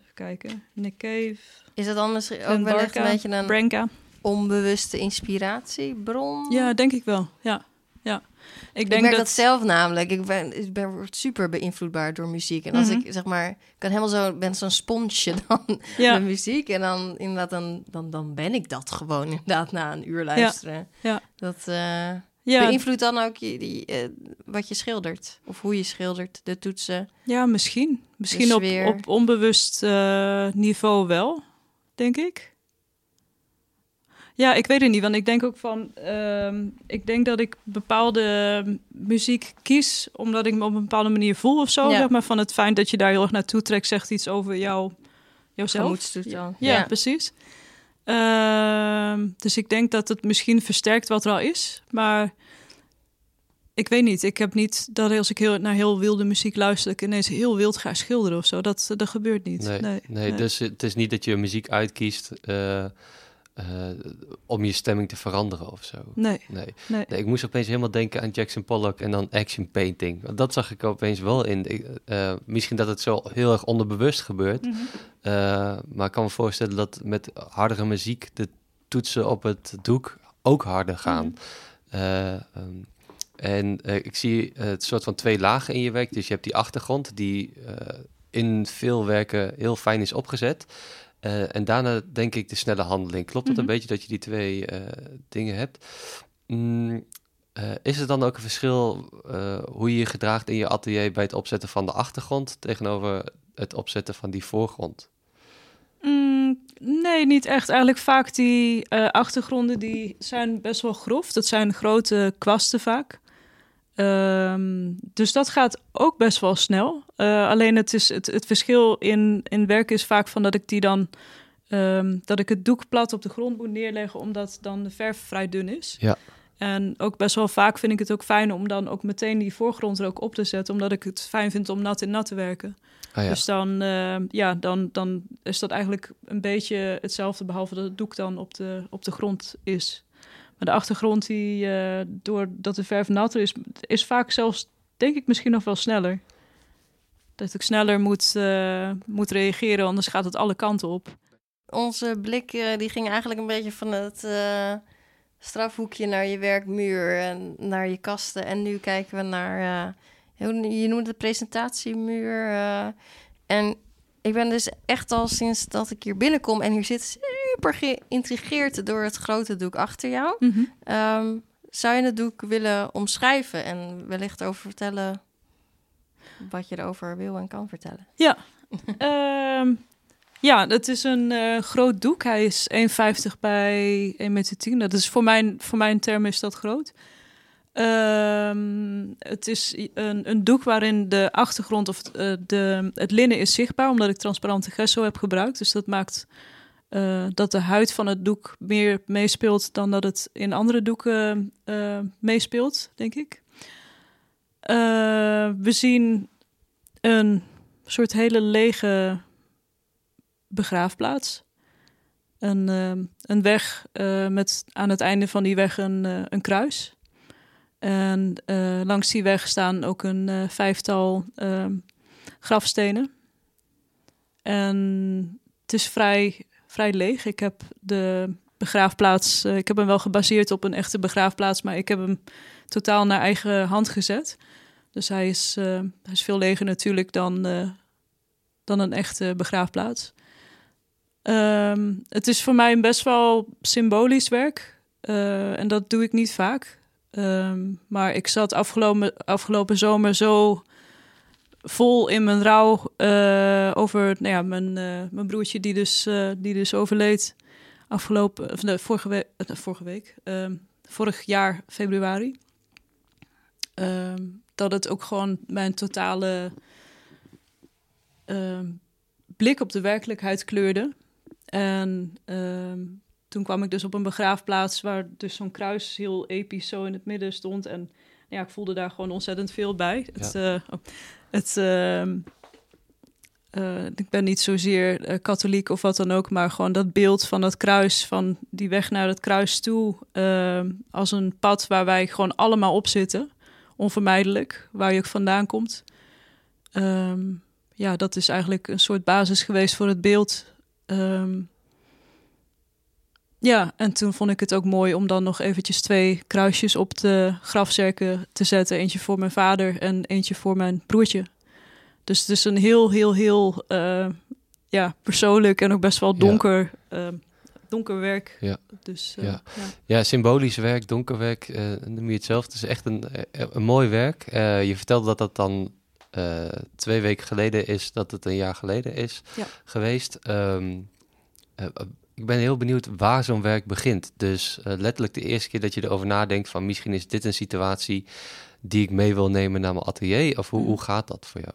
Even kijken. Nick Cave. Is dat dan misschien ook wel echt een beetje een Branca. onbewuste inspiratiebron? Ja, denk ik wel. Ja. Ik, denk merk dat... zelf namelijk. Ik ben, ik ben super beïnvloedbaar door muziek. En als mhm. ik zeg maar, kan helemaal zo, ben zo'n sponsje dan ja. met muziek. En dan inderdaad, dan, dan, dan ben ik dat gewoon inderdaad na een uur luisteren. Ja. Dat uh, ja. beïnvloedt dan ook je, die, uh, wat je schildert. Of hoe je schildert, de toetsen. Ja, misschien. Misschien op, op onbewust uh, niveau wel, denk ik. Ja, ik weet het niet, want ik denk ook van, uh, ik denk dat ik bepaalde muziek kies omdat ik me op een bepaalde manier voel of zo. Ja. Zeg maar van het feit dat je daar heel erg naartoe trekt, zegt iets over jou, jouzelf. Ja, ja, precies. Uh, dus ik denk dat het misschien versterkt wat er al is, maar ik weet niet. Ik heb niet dat als ik heel, naar heel wilde muziek luister, ik ineens heel wild ga schilderen of zo. Dat, dat gebeurt niet. Nee, nee, nee, dus het is niet dat je muziek uitkiest. Uh uh, om je stemming te veranderen of zo. Nee. Nee. nee. ik moest opeens helemaal denken aan Jackson Pollock en dan action painting. Want dat zag ik opeens wel in. Uh, misschien dat het zo heel erg onderbewust gebeurt. Mm -hmm. uh, maar ik kan me voorstellen dat met hardere muziek de toetsen op het doek ook harder gaan. Mm -hmm. um, en ik zie het soort van twee lagen in je werk. Dus je hebt die achtergrond die in veel werken heel fijn is opgezet. Uh, en daarna denk ik de snelle handeling. Klopt het een mhm. beetje dat je die twee uh, dingen hebt? Mm, uh, is er dan ook een verschil hoe je je gedraagt in je atelier bij het opzetten van de achtergrond tegenover het opzetten van die voorgrond? Mm, nee, niet echt. Eigenlijk vaak die achtergronden die zijn best wel grof. Dat zijn grote kwasten vaak. Um, dus dat gaat ook best wel snel. Uh, alleen het, is het, het verschil in, in werk is vaak van dat ik die dan ehm, dat ik het doek plat op de grond moet neerleggen, omdat dan de verf vrij dun is. Ja. En ook best wel vaak vind ik het ook fijn om dan ook meteen die voorgrond er ook op te zetten, omdat ik het fijn vind om nat in nat te werken. Ah, ja. Dus dan, eh, ja, dan, dan is dat eigenlijk een beetje hetzelfde, behalve dat het doek dan op de, op de grond is. Maar de achtergrond, die, uh, doordat de verf natter is, is vaak zelfs, denk ik, misschien nog wel sneller. Dat ik sneller moet, uh, moet reageren, anders gaat het alle kanten op. Onze blik die ging eigenlijk een beetje van het strafhoekje naar je werkmuur en naar je kasten. En nu kijken we naar je noemt het presentatiemuur. En ik ben dus echt al sinds dat ik hier binnenkom en hier zit super geïntrigeerd door het grote doek achter jou. Mhm. um, zou je het doek willen omschrijven en wellicht over vertellen wat je erover wil en kan vertellen? Ja, um, ja het is een uh, groot doek. Hij is 1,50 bij 1,10 meter. Dat is voor mijn, voor mijn term is dat groot. Um, het is een, een, doek waarin de achtergrond of uh, de, het linnen is zichtbaar, omdat ik transparante gesso heb gebruikt. Dus dat maakt uh, dat de huid van het doek meer meespeelt dan dat het in andere doeken uh, meespeelt, denk ik. we zien een soort hele lege begraafplaats. Een, een weg met aan het einde van die weg een, een kruis. En langs die weg staan ook een vijftal grafstenen. En het is vrij, vrij leeg. Ik heb de begraafplaats, ik heb hem wel gebaseerd op een echte begraafplaats, maar ik heb hem totaal naar eigen hand gezet. Dus hij is, hij is veel leger natuurlijk dan, dan een echte begraafplaats. Um, het is voor mij een best wel symbolisch werk. en dat doe ik niet vaak. Um, maar ik zat afgelopen, afgelopen zomer zo vol in mijn rouw uh, over nou ja, mijn, uh, mijn broertje die dus, uh, die dus overleed afgelopen, of, vorige, week, vorige week, um, vorig jaar februari. Um, dat het ook gewoon mijn totale blik op de werkelijkheid kleurde. En toen kwam ik dus op een begraafplaats waar dus zo'n kruis heel episch zo in het midden stond. En ja, ik voelde daar gewoon ontzettend veel bij. Het, uh, het, uh, uh, ik ben niet zozeer uh, katholiek of wat dan ook, maar gewoon dat beeld van dat kruis, van die weg naar het kruis toe, ehm, als een pad waar wij gewoon allemaal op zitten, onvermijdelijk, waar je ook vandaan komt. Ehm, ja, dat is eigenlijk een soort basis geweest voor het beeld. Um, ja, en toen vond ik het ook mooi om dan nog eventjes twee kruisjes op de grafzerken te zetten. Eentje voor mijn vader en eentje voor mijn broertje. Dus het is een heel, heel, heel uh, ja, persoonlijk en ook best wel donker, ja. uh, donker werk. Ja. Dus, uh, ja. Ja. ja, symbolisch werk, donker werk, noem je het zelf. Het is echt een, een mooi werk. je vertelde dat dat dan twee weken geleden is, dat het een jaar geleden is geweest. Um, ik ben heel benieuwd waar zo'n werk begint. Dus uh, letterlijk de eerste keer dat je erover nadenkt van misschien is dit een situatie die ik mee wil nemen naar mijn atelier. Of hoe, hoe gaat dat voor jou?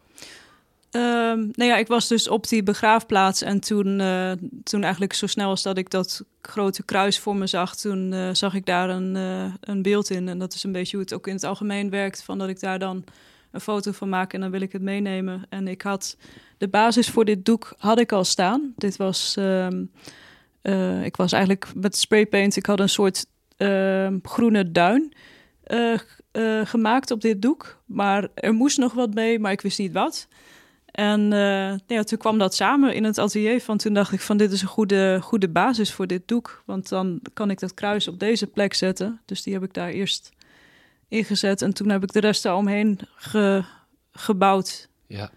Um, nou ja, ik was dus op die begraafplaats en toen, uh, toen eigenlijk zo snel als dat ik dat grote kruis voor me zag, toen uh, zag ik daar een, uh, een beeld in. En dat is een beetje hoe het ook in het algemeen werkt, van dat ik daar dan een foto van maak en dan wil ik het meenemen. En ik had de basis voor dit doek had ik al staan. Dit was um, uh, ik was eigenlijk met spraypaint, ik had een soort uh, groene duin uh, gemaakt op dit doek. Maar er moest nog wat mee, maar ik wist niet wat. En ja, toen kwam dat samen in het atelier. Van toen dacht ik van dit is een goede, goede basis voor dit doek. Want dan kan ik dat kruis op deze plek zetten. Dus die heb ik daar eerst ingezet. En toen heb ik de rest daaromheen ge, gebouwd. Ja,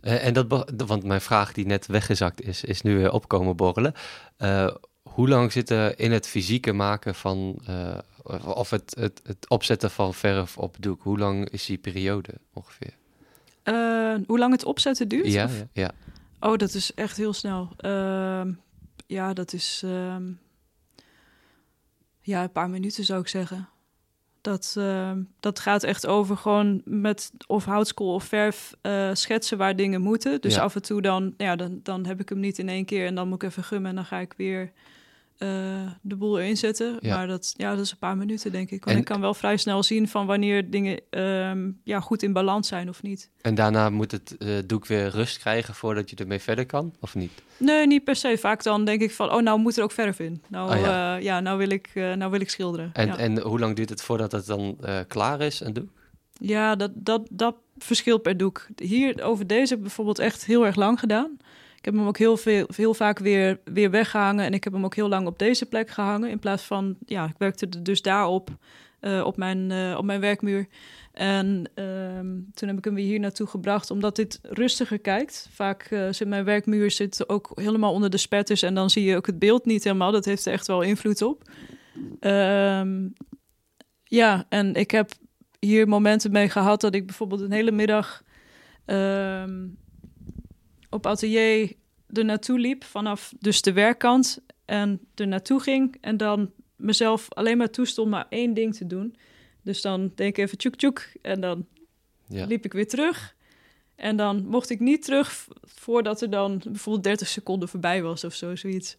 en dat, want mijn vraag die net weggezakt is, is nu weer opkomen borrelen. Uh, hoe lang zit er in het fysieke maken van, uh, of het, het, het, opzetten van verf op doek, hoe lang is die periode ongeveer? Uh, hoe lang het opzetten duurt? Ja, ja, ja. Oh, dat is echt heel snel. ja, dat is ja, een paar minuten zou ik zeggen. Dat, uh, dat gaat echt over gewoon met of houtskool of verf uh, schetsen waar dingen moeten. Dus Ja. af en toe dan, ja, dan, dan heb ik hem niet in één keer en dan moet ik even gummen en dan ga ik weer eh, de boel erin zetten. Ja. Maar dat, ja, dat is een paar minuten, denk ik. Want En- ik kan wel vrij snel zien van wanneer dingen ehm, ja, goed in balans zijn of niet. En daarna moet het eh, doek weer rust krijgen voordat je ermee verder kan, of niet? Nee, niet per se. Vaak dan denk ik van, oh, nou moet er ook verf in. Nou, Oh, ja. ja. ja, nou, wil ik, eh, nou wil ik schilderen. En, ja. en hoe lang duurt het voordat het dan eh, klaar is, een doek? Ja, dat, dat, dat verschilt per doek. Hier over deze heb ik bijvoorbeeld echt heel erg lang gedaan. Ik heb hem ook heel, veel, heel vaak weer, weer weggehangen. En ik heb hem ook heel lang op deze plek gehangen. In plaats van, ja, ik werkte er dus daarop, eh, op, mijn, eh, op mijn werkmuur. En ehm, toen heb ik hem weer hier naartoe gebracht, omdat dit rustiger kijkt. Vaak eh, zit mijn werkmuur zit ook helemaal onder de spetters. En dan zie je ook het beeld niet helemaal. Dat heeft er echt wel invloed op. Ehm, ja, en ik heb hier momenten mee gehad dat ik bijvoorbeeld een hele middag ehm, op atelier er naartoe liep vanaf dus de werkkant en er naartoe ging en dan mezelf alleen maar toestond maar één ding te doen. Dus dan denk ik even tjoek tjoek en dan Ja. liep ik weer terug. En dan mocht ik niet terug voordat er dan bijvoorbeeld 30 seconden voorbij was of zo, zoiets.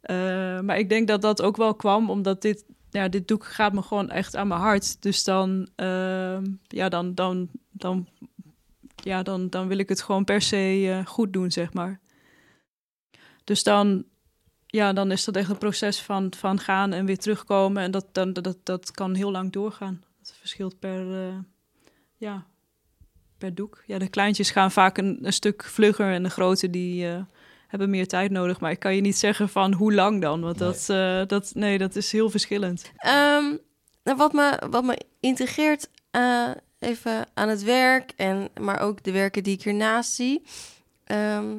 Eh, maar ik denk dat dat ook wel kwam omdat dit, ja, dit doek gaat me gewoon echt aan mijn hart. Dus dan, ehm, ja, dan, dan, dan, ja, dan, dan wil ik het gewoon per se eh, goed doen, zeg maar. Dus dan, ja, dan is dat echt een proces van, van gaan en weer terugkomen. En dat, dan, dat, dat kan heel lang doorgaan. Het verschilt per, eh, ja, per doek. Ja, de kleintjes gaan vaak een, een stuk vlugger en de grote die eh, hebben meer tijd nodig. Maar ik kan je niet zeggen van hoe lang dan, want Nee. dat, eh, dat, nee, dat is heel verschillend. Ehm, nou, wat, me, wat me integreert eh, even aan het werk, en, maar ook de werken die ik hiernaast zie. Ehm,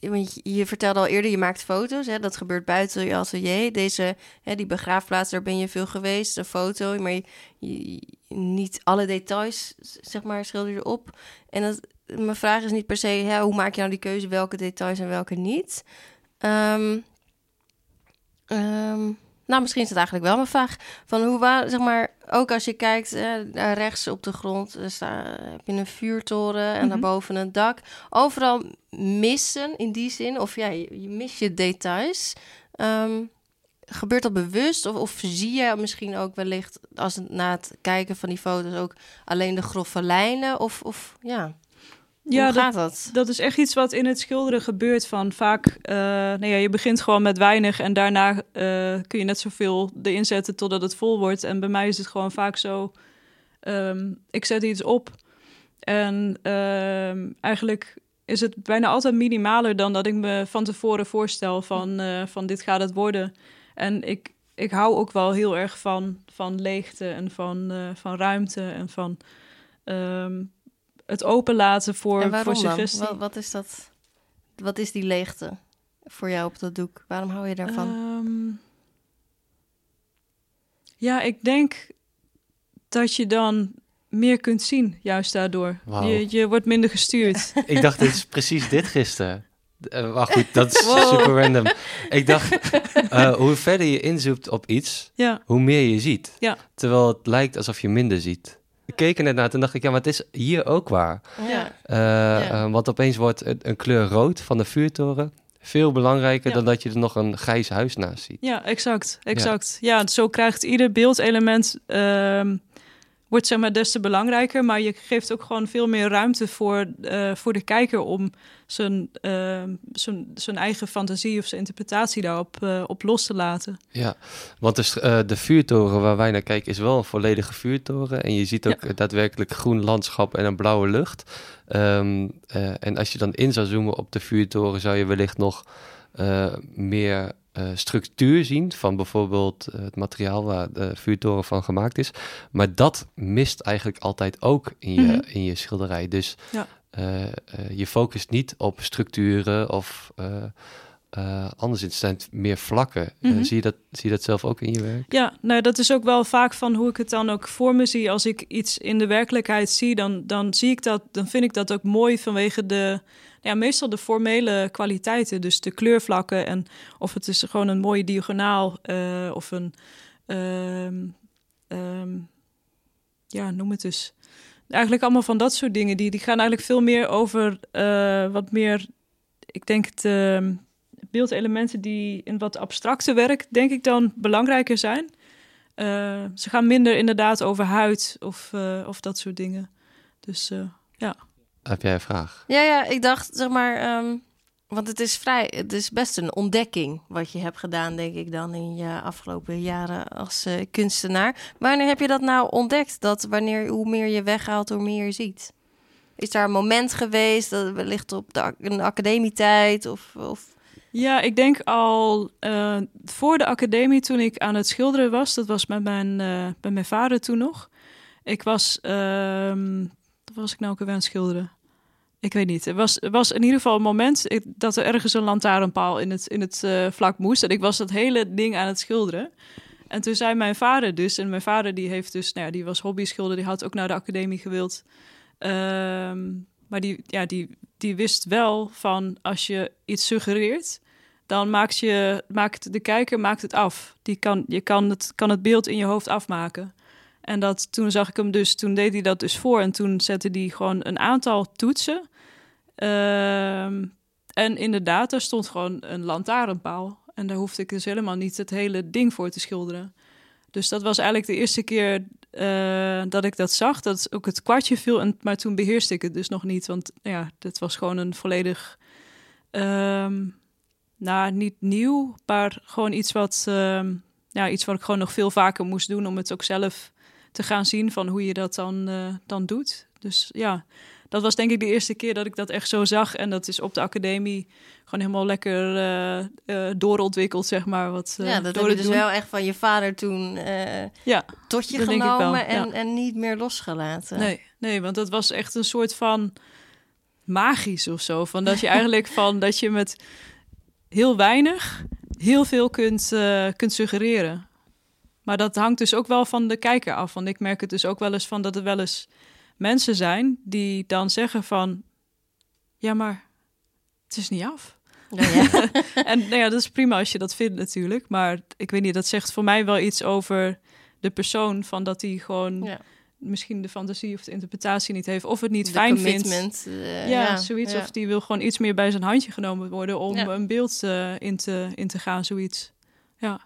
want je, vertelde al eerder, je maakt foto's. Hè, dat gebeurt buiten je atelier. Deze, hè, die begraafplaats, daar ben je veel geweest. Een foto, maar je, niet alle details, zeg maar, schilder je op. En dat, mijn vraag is niet per se, hè, hoe maak je nou die keuze, welke details en welke niet? Ehm, nou, misschien is het eigenlijk wel mijn vraag. Van hoe waar, zeg maar, ook als je kijkt eh, daar rechts op de grond, er sta, heb je een vuurtoren en Mhm. daarboven een dak. Overal missen in die zin, of ja, je, je mist je details. Ehm, gebeurt dat bewust? Of, of zie je misschien ook wellicht, als het, na het kijken van die foto's, ook alleen de grove lijnen? Of, of ja, Ja, hoe dat, gaat dat? dat is echt iets wat in het schilderen gebeurt. Van vaak, eh nou ja, je begint gewoon met weinig en daarna eh, kun je net zoveel erin zetten totdat het vol wordt. En bij mij is het gewoon vaak zo, ehm, ik zet iets op en ehm, eigenlijk is het bijna altijd minimaler dan dat ik me van tevoren voorstel van, eh, van dit gaat het worden. En ik, ik hou ook wel heel erg van, van leegte en van, van ruimte en van ehm, het openlaten voor, en waarom voor suggestie. Wat, wat is dat? Wat is die leegte voor jou op dat doek? Waarom hou je daarvan? Ehm, ja, ik denk dat je dan meer kunt zien, juist daardoor. Je, je wordt minder gestuurd. Ik dacht, dit is precies dit gisteren. Eh, maar goed, dat is Wow. super random. Ik dacht, eh, hoe verder je inzoomt op iets, ja, hoe meer je ziet. Ja. Terwijl het lijkt alsof je minder ziet. Ik keek er net naar en dacht ik, ja, maar het is hier ook waar. ja. Eh, eh, want opeens wordt een, een kleur rood van de vuurtoren veel belangrijker Ja. dan dat je er nog een grijs huis naast ziet. ja, exact. exact. Ja. zo krijgt ieder beeldelement... ehm, wordt zeg maar des te belangrijker, maar je geeft ook gewoon veel meer ruimte voor, eh, voor de kijker om zijn, ehm, zijn, zijn eigen fantasie of zijn interpretatie daarop eh, op los te laten. Ja, want eh, de vuurtoren waar wij naar kijken is wel een volledige vuurtoren. En je ziet ook Ja. daadwerkelijk groen landschap en een blauwe lucht. Ehm, eh, en als je dan in zou zoomen op de vuurtoren, zou je wellicht nog meer eh, structuur zien van bijvoorbeeld het materiaal waar de vuurtoren van gemaakt is. Maar dat mist eigenlijk altijd ook in je, Mhm. in je schilderij. Dus Ja. eh, eh, je focust niet op structuren of eh anderszins zijn het meer vlakken. Mhm. zie, je dat, zie je dat zelf ook in je werk? Ja, nou dat is ook wel vaak van hoe ik het dan ook voor me zie. Als ik iets in de werkelijkheid zie, dan, dan zie ik dat, dan vind ik dat ook mooi vanwege de, ja, meestal de formele kwaliteiten. Dus de kleurvlakken en of het is gewoon een mooie diagonaal eh, of een, ehm, ehm, ja, noem het dus. Eigenlijk allemaal van dat soort dingen. Die, die gaan eigenlijk veel meer over wat meer, ik denk, de beeldelementen die in wat abstracte werk, denk ik dan belangrijker zijn. Eh, ze gaan minder inderdaad over huid of, eh, of dat soort dingen. Dus ja. Heb jij een vraag? Ja, ja, ik dacht, zeg maar, ehm, want het is vrij, het is best een ontdekking wat je hebt gedaan, denk ik dan in je afgelopen jaren als uh, kunstenaar. Wanneer heb je dat nou ontdekt? Dat wanneer hoe meer je weghaalt, hoe meer je ziet. Is daar een moment geweest dat wellicht op de, een academietijd of, of ja, ik denk al uh, voor de academie, toen ik aan het schilderen was, dat was met mijn, uh, met mijn vader toen nog. Ik was, uh, was ik nou ook weer aan het schilderen? Ik weet niet. Er was, was in ieder geval een moment dat er ergens een lantaarnpaal in het, in het uh, vlak moest. En ik was dat hele ding aan het schilderen. En toen zei mijn vader dus, en mijn vader die heeft dus, nou ja, die was hobby schilder, die had ook naar de academie gewild. Ehm, maar die, ja, die, die wist wel van als je iets suggereert, dan maakt, je, maakt de kijker maakt het af. Die kan, je kan het, kan het beeld in je hoofd afmaken. En dat, toen zag ik hem dus, toen deed hij dat dus voor. En toen zette hij gewoon een aantal toetsen. Ehm, en inderdaad, er stond gewoon een lantaarnpaal. En daar hoefde ik dus helemaal niet het hele ding voor te schilderen. Dus dat was eigenlijk de eerste keer uh, dat ik dat zag. Dat ook het kwartje viel. En, maar toen beheerste ik het dus nog niet. Want ja, dit was gewoon een volledig... Um, nou, niet nieuw, maar gewoon iets wat, uh, ja, iets wat ik gewoon nog veel vaker moest doen om het ook zelf te gaan zien van hoe je dat dan, uh, dan doet. Dus ja, dat was denk ik de eerste keer dat ik dat echt zo zag. En dat is op de academie gewoon helemaal lekker uh, doorontwikkeld, zeg maar. Wat, ja, dat heb je dus wel echt van je vader toen ja, tot je genomen en, en niet meer losgelaten. Nee, nee, want dat was echt een soort van magisch of zo. Van dat je eigenlijk van dat je met heel weinig heel veel kunt, uh, kunt suggereren. Maar dat hangt dus ook wel van de kijker af. Want ik merk het dus ook wel eens van dat er wel eens mensen zijn die dan zeggen van... Ja, maar het is niet af. Ja, ja. en nou ja, dat is prima als je dat vindt natuurlijk. Maar ik weet niet, dat zegt voor mij wel iets over de persoon. Van dat hij gewoon... Ja misschien de fantasie of de interpretatie niet heeft. Of het niet fijn vindt. Uh, ja, zoiets. Of die wil gewoon iets meer bij zijn handje genomen worden om een beeld uh, in, te, in te gaan, zoiets. Ja.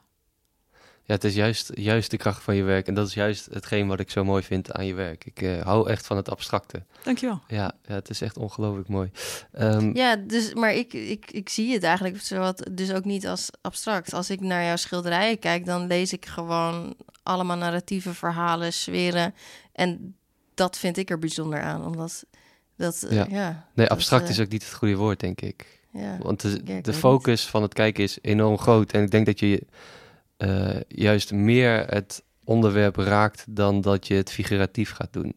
Ja, het is juist, juist de kracht van je werk. En dat is juist hetgeen wat ik zo mooi vind aan je werk. Ik uh, hou echt van het abstracte. Dankjewel. Ja, ja het is echt ongelooflijk mooi. Um, ja, dus, maar ik, ik, ik zie het eigenlijk zowat, dus ook niet als abstract. Als ik naar jouw schilderijen kijk, dan lees ik gewoon allemaal narratieve verhalen, sferen. En dat vind ik er bijzonder aan, omdat dat, ja. ja nee, abstract is ook niet het goede woord, denk ik. Ja, Want de, de focus van het kijken is enorm groot. En ik denk dat je uh, juist meer het onderwerp raakt dan dat je het figuratief gaat doen.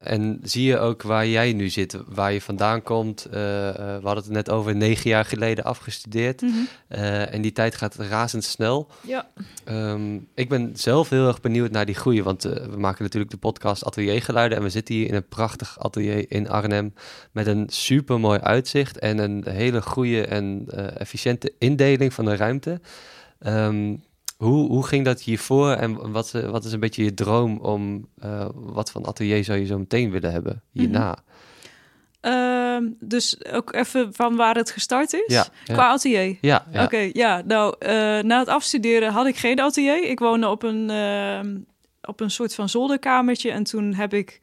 En zie je ook waar jij nu zit, waar je vandaan komt. Uh, we hadden het net over negen jaar geleden afgestudeerd. Mm en die tijd gaat razendsnel. Ja. Um, ik ben zelf heel erg benieuwd naar die groei. Want we maken natuurlijk de podcast Atelier Geluiden. En we zitten hier in een prachtig atelier in Arnhem. Met een super mooi uitzicht. En een hele goede en efficiënte indeling van de ruimte. Um, hoe, hoe ging dat hiervoor en wat, eh, wat is een beetje je droom om uh, wat van atelier zou je zo meteen willen hebben hierna? Mm dus ook even van waar het gestart is? Ja, Qua atelier? Ja. ja. Oké, ja. Nou, uh, na het afstuderen had ik geen atelier. Ik woonde op een, uh, op een soort van zolderkamertje en toen heb ik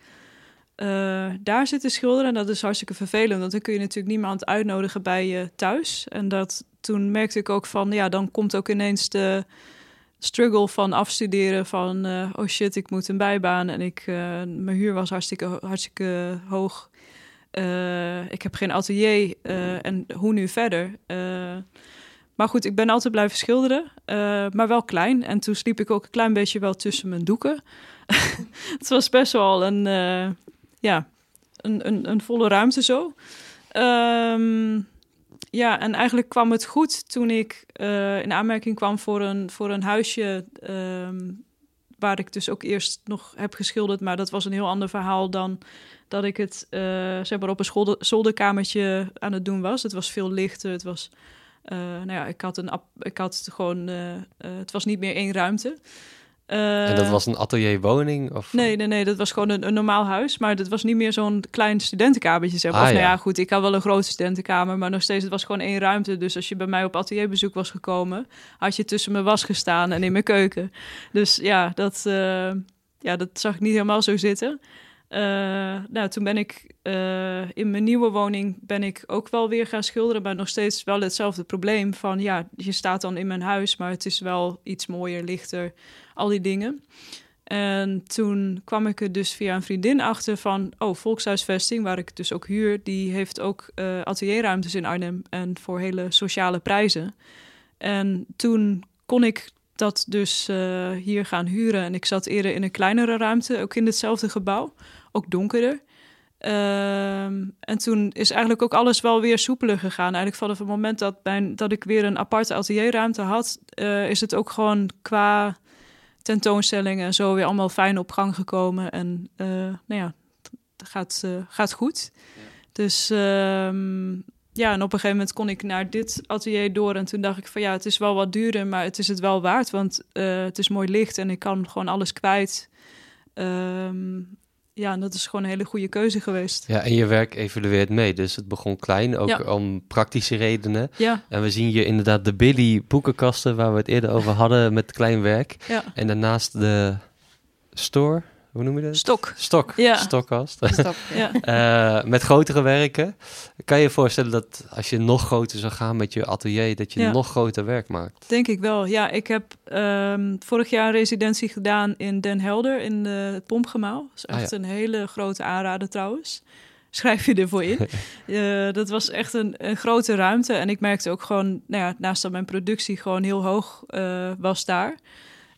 daar zitten schilderen. En dat is hartstikke vervelend, want dan kun je natuurlijk niemand uitnodigen bij je thuis. En dat toen merkte ik ook van, ja, dan komt ook ineens de struggle van afstuderen van uh, oh shit, ik moet een bijbaan en ik, uh, mijn huur was hartstikke, hartstikke hoog. Uh, ik heb geen atelier en hoe nu verder? maar goed, ik ben altijd blijven schilderen, maar wel klein. En toen sliep ik ook een klein beetje wel tussen mijn doeken. het was best wel een, ja, een, een, een, volle ruimte zo. Um, ja, en eigenlijk kwam het goed toen ik uh, in aanmerking kwam voor een, voor een huisje. Um, waar ik dus ook eerst nog heb geschilderd. Maar dat was een heel ander verhaal dan dat ik het uh, zeg maar op een zolderkamertje aan het doen was. Het was veel lichter. Het was. Uh, nou ja, ik had, een, ik had gewoon. het was niet meer één ruimte. En dat was een atelierwoning? Of? Nee, nee, nee, dat was gewoon een, een normaal huis. Maar dat was niet meer zo'n klein studentenkamertje, zeg Ah, Of nou ja. ja, goed, ik had wel een grote studentenkamer, maar nog steeds, het was gewoon één ruimte. Dus als je bij mij op atelierbezoek was gekomen, had je tussen mijn was gestaan en in mijn keuken. Dus ja, dat, eh, ja, dat zag ik niet helemaal zo zitten. Eh, nou, toen ben ik eh, in mijn nieuwe woning ben ik ook wel weer gaan schilderen, maar nog steeds wel hetzelfde probleem van ja, je staat dan in mijn huis, maar het is wel iets mooier, lichter, al die dingen. En toen kwam ik er dus via een vriendin achter van, oh, Volkshuisvesting, waar ik dus ook huur, die heeft ook eh, atelierruimtes in Arnhem en voor hele sociale prijzen. En toen kon ik dat dus eh, hier gaan huren. En ik zat eerder in een kleinere ruimte, ook in hetzelfde gebouw, ook donkerder. Ehm, en toen is eigenlijk ook alles wel weer soepeler gegaan. Eigenlijk vanaf het moment dat, mijn, dat ik weer een aparte atelierruimte had, eh, is het ook gewoon qua tentoonstellingen en zo weer allemaal fijn op gang gekomen. En eh, nou ja, het gaat, gaat goed. Dus ehm, ja, en op een gegeven moment kon ik naar dit atelier door. En toen dacht ik van ja, het is wel wat duurder, maar het is het wel waard. Want eh, het is mooi licht en ik kan gewoon alles kwijt. Ehm, ja, en dat is gewoon een hele goede keuze geweest. Ja, en je werk evolueert mee. Dus het begon klein, ook Ja. om praktische redenen. Ja, En we zien hier inderdaad de Billy boekenkasten waar we het eerder over hadden met klein werk. ja. En daarnaast de store, hoe noem je dat? Stok. Stok, Ja. stokkast. Stop. Ja. Eh, met grotere werken. Kan je je voorstellen dat als je nog groter zou gaan met je atelier, dat je Ja. nog groter werk maakt? Denk ik wel. Ja, ik heb ehm, vorig jaar een residentie gedaan in Den Helder in eh, het Pompgemaal. Dat is Ah, echt ja. een hele grote aanrader trouwens. Schrijf je ervoor in. Eh, dat was echt een, een grote ruimte. En ik merkte ook gewoon, nou ja, naast dat mijn productie gewoon heel hoog eh, was daar,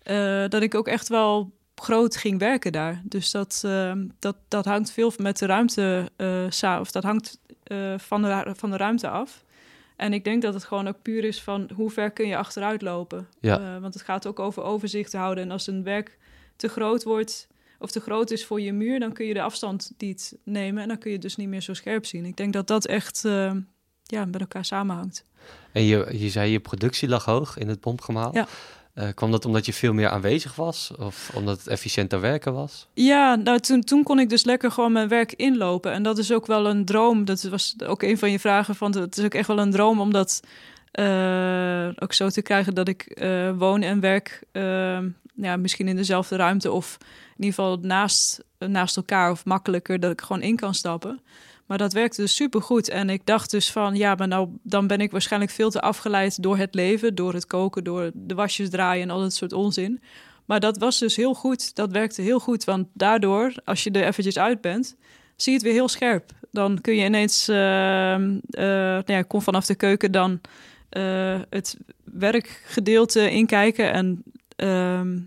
eh, dat ik ook echt wel groot ging werken daar. Dus dat, ehm, dat, dat hangt veel met de ruimte, eh, of dat hangt eh, van, de, van de ruimte af. En ik denk dat het gewoon ook puur is van hoe ver kun je achteruit lopen. Ja. Eh, want het gaat ook over overzicht houden. En als een werk te groot wordt of te groot is voor je muur, dan kun je de afstand niet nemen en dan kun je het dus niet meer zo scherp zien. Ik denk dat dat echt eh, ja, met elkaar samenhangt. En je, je zei je productie lag hoog in het pompgemaal. Ja. Eh, kwam dat omdat je veel meer aanwezig was? Of omdat het efficiënter werken was? Ja, nou toen, toen kon ik dus lekker gewoon mijn werk inlopen. En dat is ook wel een droom. Dat was ook een van je vragen. Van, het is ook echt wel een droom om dat eh, ook zo te krijgen dat ik eh, woon en werk eh, ja, misschien in dezelfde ruimte of in ieder geval naast, naast elkaar of makkelijker dat ik gewoon in kan stappen. Maar dat werkte dus supergoed. En ik dacht dus van, ja, maar nou, dan ben ik waarschijnlijk veel te afgeleid door het leven, door het koken, door de wasjes draaien en al dat soort onzin. Maar dat was dus heel goed. Dat werkte heel goed. Want daardoor, als je er eventjes uit bent, zie je het weer heel scherp. Dan kun je ineens, eh, nou ja, kon vanaf de keuken dan eh, het werkgedeelte inkijken. En ehm,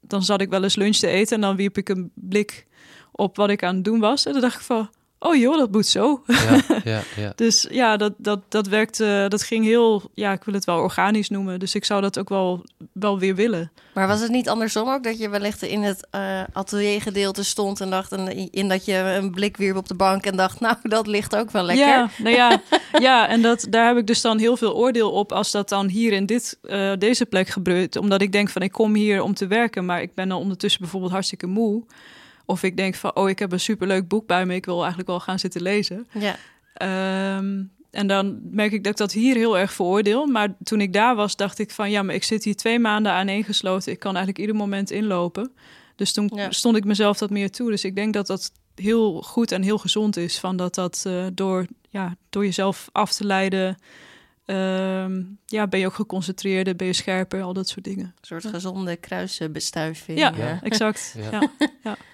dan zat ik wel eens lunch te eten en dan wierp ik een blik op wat ik aan het doen was. En dan dacht ik van, oh joh, dat moet zo. Ja, ja, ja. Dus ja, dat, dat, dat werkte, dat ging heel, ja, ik wil het wel organisch noemen. Dus ik zou dat ook wel, wel weer willen. Maar was het niet andersom ook dat je wellicht in het eh, ateliergedeelte stond en dacht en in dat je een blik wierp op de bank en dacht, nou dat ligt ook wel lekker. Ja, nou ja, ja, en dat, daar heb ik dus dan heel veel oordeel op als dat dan hier in dit, eh, deze plek gebeurt. Omdat ik denk van ik kom hier om te werken, maar ik ben dan ondertussen bijvoorbeeld hartstikke moe. Of ik denk van oh, ik heb een superleuk boek bij me, ik wil eigenlijk wel gaan zitten lezen. Ja. Ehm, en dan merk ik dat ik dat hier heel erg veroordeel. Maar toen ik daar was, dacht ik van ja, maar ik zit hier twee maanden aaneengesloten. Ik kan eigenlijk ieder moment inlopen. Dus toen Ja. stond ik mezelf dat meer toe. Dus ik denk dat dat heel goed en heel gezond is. Van dat dat eh, door, ja, door jezelf af te leiden. ehm, ja, ben je ook geconcentreerder, ben je scherper, al dat soort dingen. Een soort gezonde kruisbestuiving. Ja, eh. exact. Ja. Ja.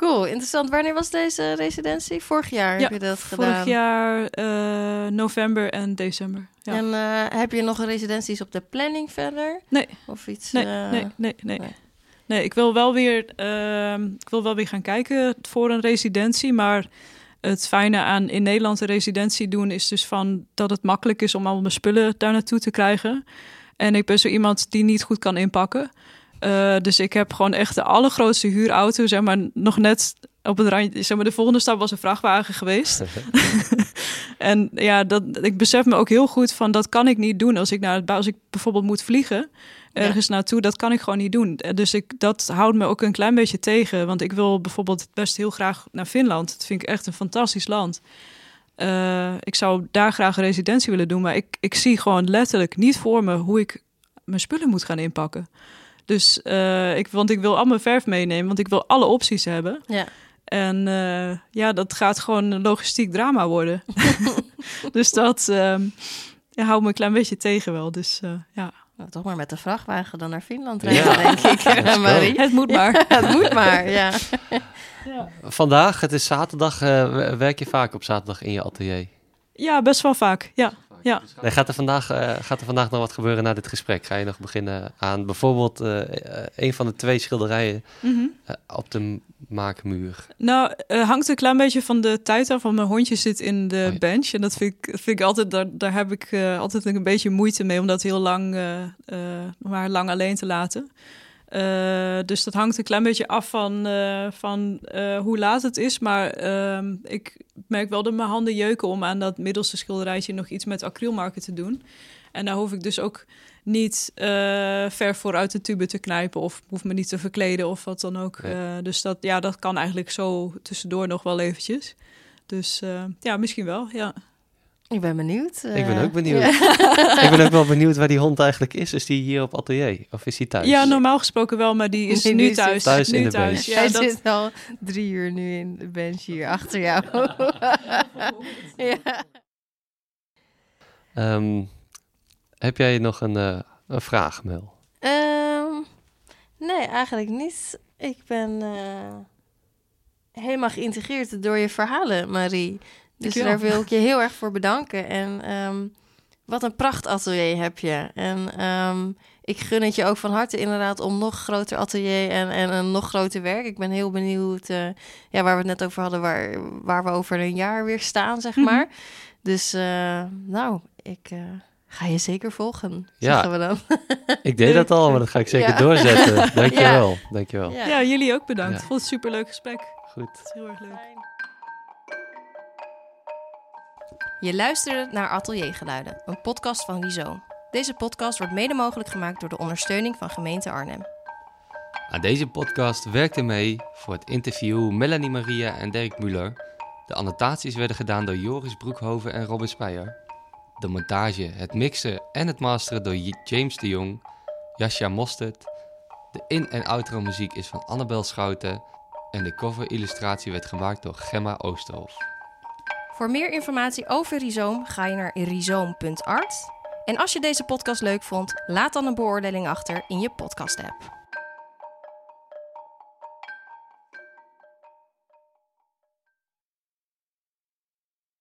Cool, interessant. Wanneer was deze residentie? Vorig jaar Ja, heb je dat gedaan. Vorig jaar eh, november en december. Ja. En eh, heb je nog residenties op de planning verder? Nee. Of iets? Nee, eh, nee, nee, nee. nee. Nee, ik wil wel weer, ehm, ik wil wel weer gaan kijken voor een residentie. Maar het fijne aan in Nederland een residentie doen is dus van dat het makkelijk is om al mijn spullen daar naartoe te krijgen. En ik ben zo iemand die niet goed kan inpakken. Eh, dus ik heb gewoon echt de allergrootste huurauto, zeg maar, nog net op het randje. Zeg maar, de volgende stap was een vrachtwagen geweest. En ja, dat, ik besef me ook heel goed van dat kan ik niet doen als ik naar het als ik bijvoorbeeld moet vliegen ergens naartoe. Dat kan ik gewoon niet doen. Dus ik, dat houdt me ook een klein beetje tegen. Want ik wil bijvoorbeeld best heel graag naar Finland. Dat vind ik echt een fantastisch land. Uh, ik zou daar graag een residentie willen doen. Maar ik, ik zie gewoon letterlijk niet voor me hoe ik mijn spullen moet gaan inpakken. Dus uh, ik, want ik wil al mijn verf meenemen, want ik wil alle opties hebben. Ja. En uh, ja, dat gaat gewoon een logistiek drama worden. dus dat uh, ja, houdt me een klein beetje tegen wel. Dus ja. Nou, toch maar met de vrachtwagen dan naar Finland rijden, ja. denk ik. Marie. Het moet maar. het moet maar, ja. ja. Vandaag, het is zaterdag. werk je vaak op zaterdag in je atelier? Ja, best wel vaak, ja. Ja. Nee, gaat, er vandaag, uh, gaat er vandaag nog wat gebeuren na dit gesprek? Ga je nog beginnen aan bijvoorbeeld uh, een van de twee schilderijen mm -hmm. uh, op de maakmuur? Nou, hangt een klein beetje van de tijd af, want mijn hondje zit in de oh, ja. bench. En dat vind ik, vind ik altijd, daar, daar heb ik altijd een beetje moeite mee om dat heel lang, maar lang alleen te laten. Uh, dus dat hangt een klein beetje af van, uh, van uh, hoe laat het is. Maar ehm, ik merk wel dat mijn handen jeuken om aan dat middelste schilderijtje nog iets met acrylmarken te doen. En daar hoef ik dus ook niet ver vooruit de tube te knijpen of hoef me niet te verkleden of wat dan ook. Nee. dus dat, ja, dat kan eigenlijk zo tussendoor nog wel eventjes. Dus ja, misschien wel, ja. Ik ben benieuwd. Ik ben ook benieuwd. ik ben ook wel benieuwd waar die hond eigenlijk is. Is die hier op atelier of is hij thuis? Ja, normaal gesproken wel, maar die is Nee, nu die is thuis. thuis nu in de thuis. bench. Ja, Hij dat, zit al drie uur nu in de bench hier achter jou. ja. Ehm, heb jij nog een, eh, een vraag, Mel? Ehm, nee, eigenlijk niet. Ik ben eh, helemaal geïntegreerd door je verhalen, Marie. Dus Dankjewel. daar wil ik je heel erg voor bedanken. En ehm, wat een prachtatelier heb je. En ehm, ik gun het je ook van harte inderdaad om nog groter atelier en, en een nog groter werk. Ik ben heel benieuwd, eh, ja, waar we het net over hadden, waar, waar we over een jaar weer staan, zeg Mhm. maar. Dus eh, nou, ik eh, ga je zeker volgen, Ja. zeggen we dan. Ik deed dat al, maar dat ga ik zeker Ja. doorzetten. Dankjewel. Dankjewel. Ja. ja, jullie ook bedankt. Ja. Ik vond het een superleuk gesprek. Goed. Het is heel erg leuk. Je luisterde naar Ateliergeluiden, een podcast van Rizo. Deze podcast wordt mede mogelijk gemaakt door de ondersteuning van gemeente Arnhem. Aan deze podcast werkten mee voor het interview Melanie Maria en Dirk Muller. De annotaties werden gedaan door Joris Broekhoven en Robin Speyer. De montage, het mixen en het masteren door James de Jong, Jascha Mostert. De in- en outro muziek is van Annabel Schouten. En de cover-illustratie werd gemaakt door Gemma Oosterhof. Voor meer informatie over Rhizoom ga je naar rhizoom.art. En als je deze podcast leuk vond, laat dan een beoordeling achter in je podcast-app.